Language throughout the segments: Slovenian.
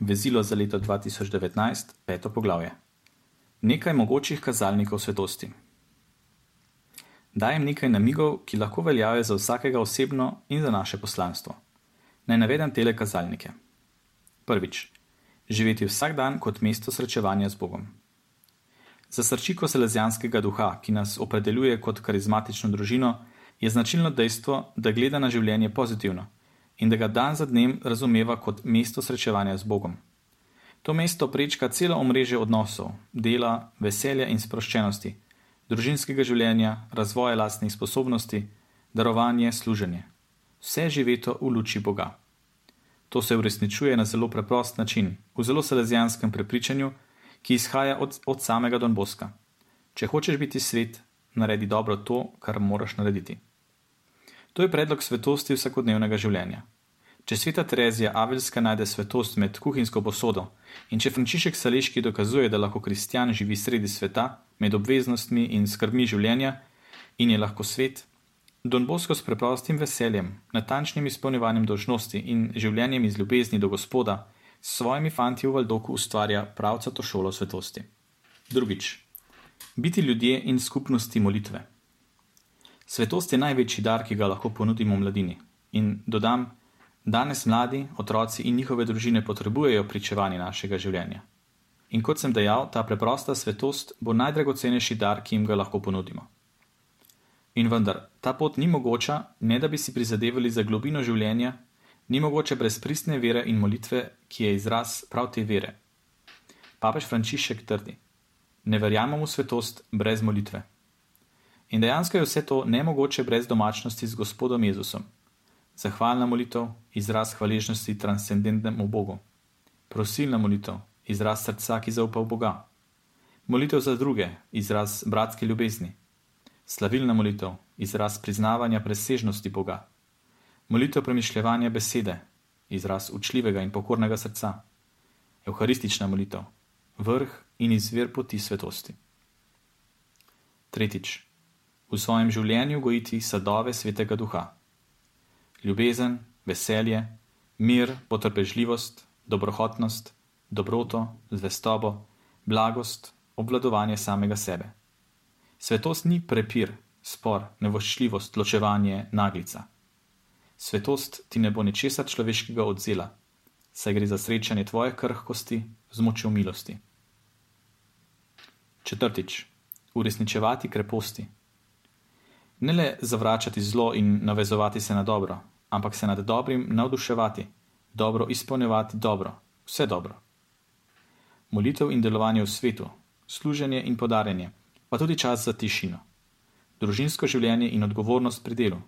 Vezilo za leto 2019, peto poglavje. Nekaj mogočih kazalnikov svetosti. Dajem nekaj namigov, ki lahko veljajo za vsakega osebno in za naše poslanstvo. Naj navedem tele kazalnike. Prvič. Živeti vsak dan kot mesto srečevanja z Bogom. Za srčiko selezijanskega duha, ki nas opredeljuje kot karizmatično družino, je značilno dejstvo, da gleda na življenje pozitivno in da ga dan za dnem razumeva kot mesto srečevanja z Bogom. To mesto prečka celo omrežje odnosov, dela, veselja in sproščenosti, družinskega življenja, razvoja lastnih sposobnosti, darovanje, služenje. Vse živeto v luči Boga. To se uresničuje na zelo preprost način, v zelo selezijanskem prepričanju, ki izhaja od, od samega Don Boska. Če hočeš biti svet, naredi dobro to, kar moraš narediti. To je predlog svetosti vsakodnevnega življenja. Če sveta Terezija Avelska najde svetost med kuhinjsko posodo in če Frančišek Saleški dokazuje, da lahko kristjan živi sredi sveta, med obveznostmi in skrbmi življenja in je lahko svet, Don Bosko s preprostim veseljem, natančnim izpolnjevanjem dožnosti in življenjem iz ljubezni do Gospoda s svojimi fanti v Valdoku ustvarja pravcato šolo svetosti. Drugič. Biti ljudje in skupnosti molitve. Svetost je največji dar, ki ga lahko ponudimo mladini. In dodam, danes mladi, otroci in njihove družine potrebujejo pričevanje našega življenja. In kot sem dejal, ta preprosta svetost bo najdragocenejši dar, ki jim ga lahko ponudimo. In vendar, ta pot ni mogoča, ne da bi si prizadevali za globino življenja, ni mogoče brez pristne vere in molitve, ki je izraz prav te vere. Papež Frančišek trdi: Ne verjamemo v svetost brez molitve. In dejansko je vse to nemogoče brez domačnosti z Gospodom Jezusom. Zahvalna molitev, izraz hvaležnosti transcendentnemu Bogu. Prosilna molitev, izraz srca, ki zaupa v Boga. Molitev za druge, izraz bratske ljubezni. Slavilna molitev, izraz priznavanja presežnosti Boga. Molitev premišljevanja besede, izraz učljivega in pokornega srca. Euharistična molitev, vrh in izvir poti svetosti. Tretjič v svojem življenju gojiti sadove svetega duha. Ljubezen, veselje, mir, potrpežljivost, dobrohotnost, dobroto, zvestobo, blagost, obvladovanje samega sebe. Svetost ni prepir, spor, nevoščljivost, ločevanje, naglica. Svetost ti ne bo ničesar človeškega odzela, saj gre za srečanje tvoje krhkosti z močjo milosti. Četrtič. Uresničevati kreposti ne le zavračati zlo in navezovati se na dobro, ampak se nad dobrim navduševati, dobro izpolnjevati dobro, vse dobro. Molitev in delovanje v svetu, služenje in podarjanje, pa tudi čas za tišino, družinsko življenje in odgovornost pri delu.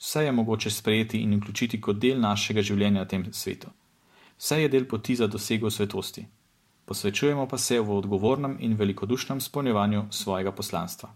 Vse je mogoče sprejeti in vključiti kot del našega življenja na tem svetu. Vse je del poti za dosego svetosti. Posvečujemo pa se v odgovornem in velikodušnem spolnjevanju svojega poslanstva.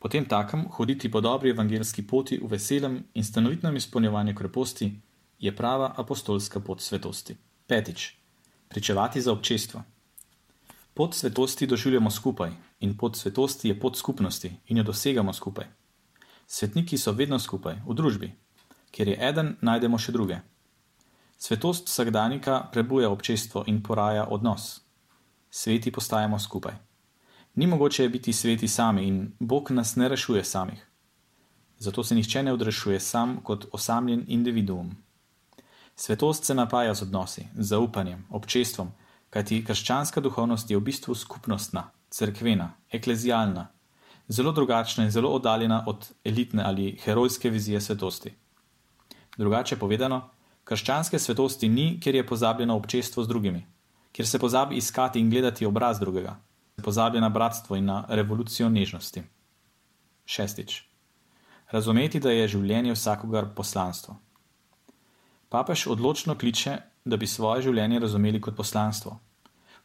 Potem takem hoditi po dobri evangelski poti v veselem in stanovitnem izpolnjevanju kreposti je prava apostolska pot svetosti. Petič. Pričevati za občestvo. Pot svetosti doživljamo skupaj in pot svetosti je pot skupnosti in jo dosegamo skupaj. Svetniki so vedno skupaj, v družbi, kjer je eden, najdemo še druge. Svetost vsakdanika prebuja občestvo in poraja odnos. Sveti postajamo skupaj. Ni mogoče biti sveti sami in Bog nas ne rešuje samih. Zato se nihče ne odrešuje sam kot osamljen individuum. Svetost se napaja z odnosi, z zaupanjem, občestvom, kajti krščanska duhovnost je v bistvu skupnostna, cerkvena, eklezijalna, zelo drugačna in zelo oddaljena od elitne ali herojske vizije svetosti. Drugače povedano, krščanske svetosti ni, ker je pozabljeno občestvo z drugimi, ker se pozabi iskati in gledati obraz drugega pozablja na bratstvo in na revolucijo nežnosti. Šestič. Razumeti, da je življenje vsakogar poslanstvo. Papež odločno kliče, da bi svoje življenje razumeli kot poslanstvo.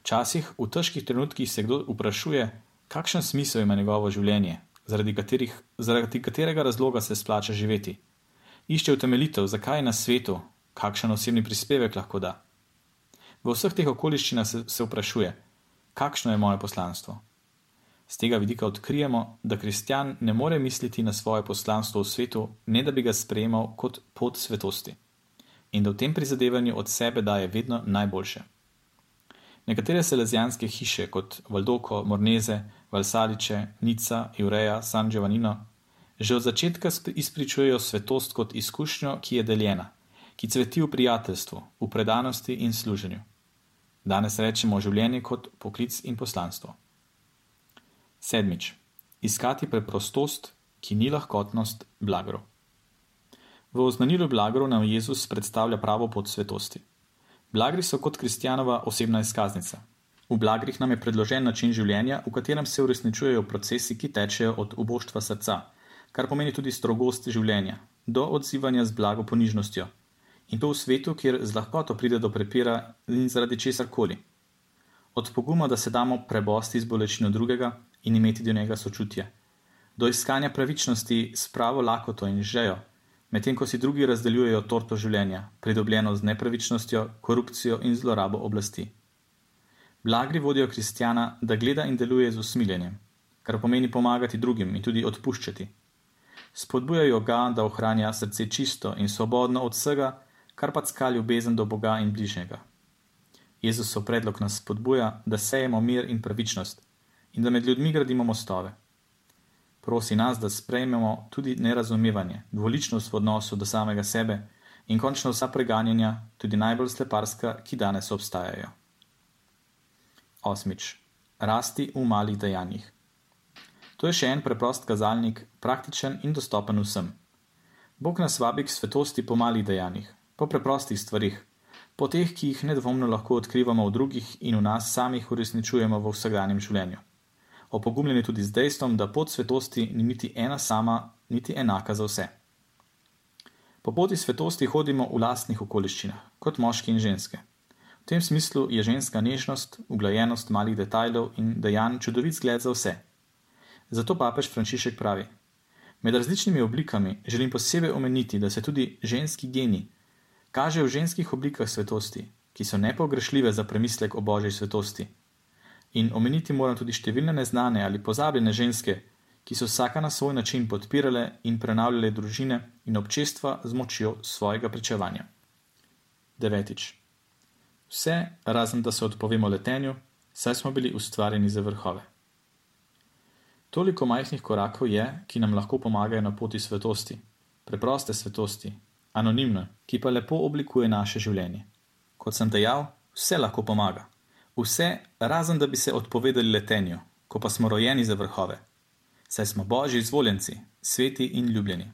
Včasih v težkih trenutkih se kdo vprašuje, kakšen smisel ima njegovo življenje, zaradi, katerih, zaradi katerega razloga se splača živeti. Išče utemeljitev, zakaj je na svetu, kakšen osebni prispevek lahko da. V vseh teh okoliščinah se, se vprašuje, kakšno je moje poslanstvo. Z tega vidika odkrijemo, da kristjan ne more misliti na svoje poslanstvo v svetu, ne da bi ga sprejemal kot pot svetosti. in da v tem prizadevanju od sebe daje vedno najboljše. Nekatere selezijanske hiše, kot Valdoko, Morneze, Valsaliče, Nica, Jureja, San Giovannino, že od začetka izpričujejo svetost kot izkušnjo, ki je deljena, ki cveti v prijateljstvu, v predanosti in služenju. Danes rečemo življenje kot poklic in poslanstvo. Sedmič. Iskati preprostost, ki ni lahkotnost, blagro. V oznanilu blagro nam Jezus predstavlja pravo pot svetosti. Blagri so kot kristjanova osebna izkaznica. V blagrih nam je predložen način življenja, v katerem se uresničujejo procesi, ki tečejo od uboštva srca, kar pomeni tudi strogost življenja, do odzivanja z blago ponižnostjo, in to v svetu, kjer z lahkoto pride do prepira in zaradi česar koli. Od poguma, da se damo prebosti z bolečino drugega in imeti do njega sočutje, do iskanja pravičnosti s pravo lakoto in žejo, medtem ko si drugi razdeljujejo torto življenja, pridobljeno z nepravičnostjo, korupcijo in zlorabo oblasti. Blagri vodijo kristjana, da gleda in deluje z usmiljenjem, kar pomeni pomagati drugim in tudi odpuščati. Spodbujajo ga, da ohranja srce čisto in svobodno od vsega, kar pa ska ljubezen do Boga in bližnjega. Jezusov predlog nas spodbuja, da sejemo mir in pravičnost in da med ljudmi gradimo mostove. Prosi nas, da sprejmemo tudi nerazumevanje, dvoličnost v odnosu do samega sebe in končno vsa preganjanja, tudi najbolj sleparska, ki danes obstajajo. Osmič. Rasti v malih dejanjih. To je še en preprost kazalnik, praktičen in dostopen vsem. Bog nas vabi k svetosti po malih dejanjih, po preprostih stvarih, po teh, ki jih nedvomno lahko odkrivamo v drugih in v nas samih uresničujemo v vsakdanjem življenju. Opogumljeni tudi z dejstvom, da pot svetosti ni niti ena sama, niti enaka za vse. Po poti svetosti hodimo v lastnih okoliščinah, kot moški in ženske. V tem smislu je ženska nežnost, uglajenost malih detajlov in dejanj čudovit zgled za vse. Zato papež Frančišek pravi: Med različnimi oblikami želim posebej omeniti, da se tudi ženski geni kaže v ženskih oblikah svetosti, ki so nepogrešljive za premislek o božji svetosti. In omeniti moram tudi številne neznane ali pozabljene ženske, ki so vsaka na svoj način podpirale in prenavljale družine in občestva z močjo svojega pričevanja. Devetič. Vse, razen da se odpovemo letenju, saj smo bili ustvarjeni za vrhove. Toliko majhnih korakov je, ki nam lahko pomagajo na poti svetosti, preproste svetosti, anonimno, ki pa lepo oblikuje naše življenje. Kot sem dejal, vse lahko pomaga. Vse, razen da bi se odpovedali letenju, ko pa smo rojeni za vrhove. Saj smo božji izvoljenci, sveti in ljubljeni.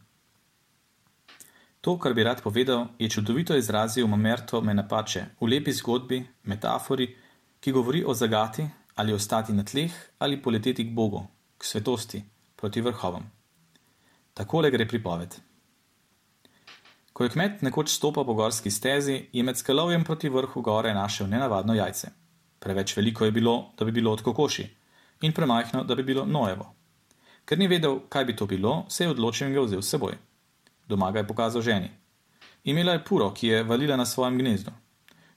To, kar bi rad povedal, je čudovito izrazil Mamerto Menapače v lepi zgodbi, metafori, ki govori o zagati ali ostati na tleh ali poleteti k Bogu, k svetosti, proti vrhovom. Takole gre pripoved. Ko je kmet nekoč stopal po gorski stezi, je med skalovjem proti vrhu gore našel nenavadno jajce. Preveč veliko je bilo, da bi bilo od kokoši, in premajhno, da bi bilo nojevo. Ker ni vedel, kaj bi to bilo, se je odločil in ga vzel s seboj. Doma ga je pokazal ženi. Imela je puro, ki je valila na svojem gnezdu.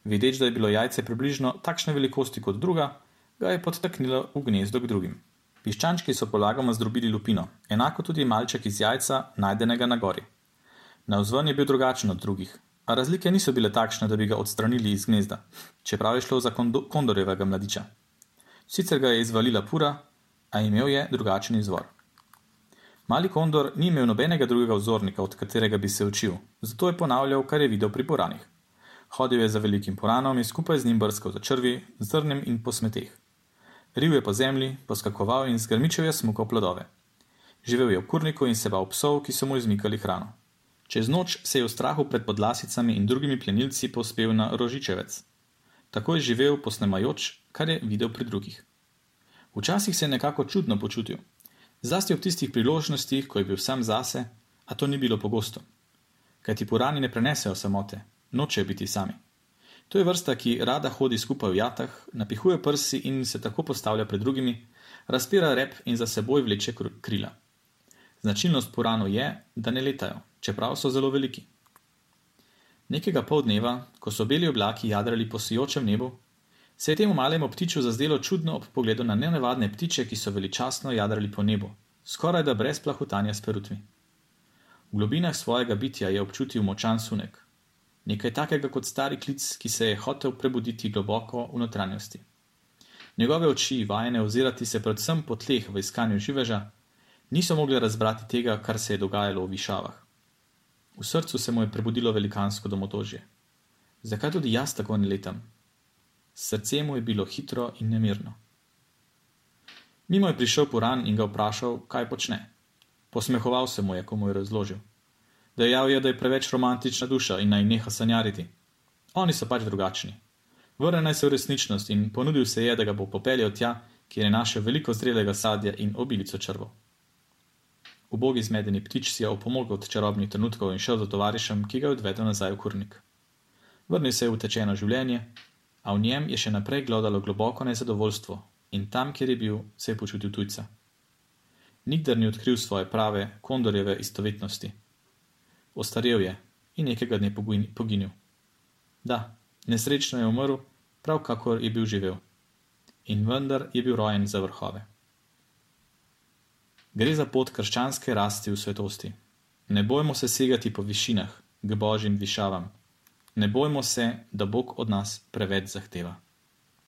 Videč, da je bilo jajce približno takšne velikosti kot druga, ga je podtaknila v gnezdo k drugim. Piščančki so polagoma zdrobili lupino, enako tudi malček iz jajca, najdenega na gori. Na vzven je bil drugačen od drugih, a razlike niso bile takšne, da bi ga odstranili iz gnezda, čeprav je šlo za kondorjevega mladiča. Sicer ga je izvalila pura, a imel je drugačen izvor. Mali kondor ni imel nobenega drugega vzornika, od katerega bi se učil, zato je ponavljal, kar je videl pri poranih. Hodil je za velikim poranom in skupaj z njim brskal za črvi, zrnem in posmeteh. Riv je po zemlji, poskakoval in zgrmičev je smukal plodove. Živel je v kurniku in se bal psov, ki so mu izmikali hrano. Čez noč se je v strahu pred podlasicami in drugimi plenilci pospel na rožičevec. Tako je živel posnemajoč, kar je videl pri drugih. Včasih se je nekako čudno počutil, zlasti ob tistih priložnostih, ko je bil sam zase, a to ni bilo pogosto. Kaj ti porani ne prenesejo samote, nočejo biti sami. To je vrsta, ki rada hodi skupaj v jatah, napihuje prsi in se tako postavlja pred drugimi, razpira rep in za seboj vleče krila. Značilnost poranov je, da ne letajo, čeprav so zelo veliki. Nekega pol dneva, ko so beli oblaki jadrali po sijočem nebu, se je temu malemu ptiču zazdelo čudno ob pogledu na nenavadne ptiče, ki so veličastno jadrali po nebu, skoraj da brez plahutanja s perutmi. V globinah svojega bitja je občutil močan sunek. nekaj takega kot stari klic, ki se je hotel prebuditi globoko v notranjosti. Njegove oči, vajene ozirati se predvsem po tleh v iskanju živeža, niso mogli razbrati tega, kar se je dogajalo v višavah. V srcu se mu je prebudilo velikansko domotožje. Zakaj tudi jaz tako ne letam? Srce mu je bilo hitro in nemirno. Mimo je prišel Puran in ga vprašal, kaj počne. Posmehoval se mu je, ko mu je razložil. Dejal je, da je preveč romantična duša in naj neha sanjariti. Oni so pač drugačni. Vrne naj se v resničnost in ponudil se je, da ga bo popeljal tja, kjer je našel veliko zrelega sadja in obilico črvov. Ubogi zmedeni ptič si je opomogel od čarobnih trenutkov in šel za tovarišem, ki ga je odvedel nazaj v kurnik. Vrnil se je v tečeno življenje, a v njem je še naprej glodalo globoko nezadovoljstvo in tam, kjer je bil, se je počutil tujca. Nikdar ni odkril svoje prave, kondorjeve istovetnosti. Ostarel je in nekega dne poginil. Da, nesrečno je umrl, prav kakor je bil živel. In vendar je bil rojen za vrhove. Gre za pot krščanske rasti v svetosti. Ne bojmo se segati po višinah, k božjim višavam. Ne bojmo se, da Bog od nas preveč zahteva.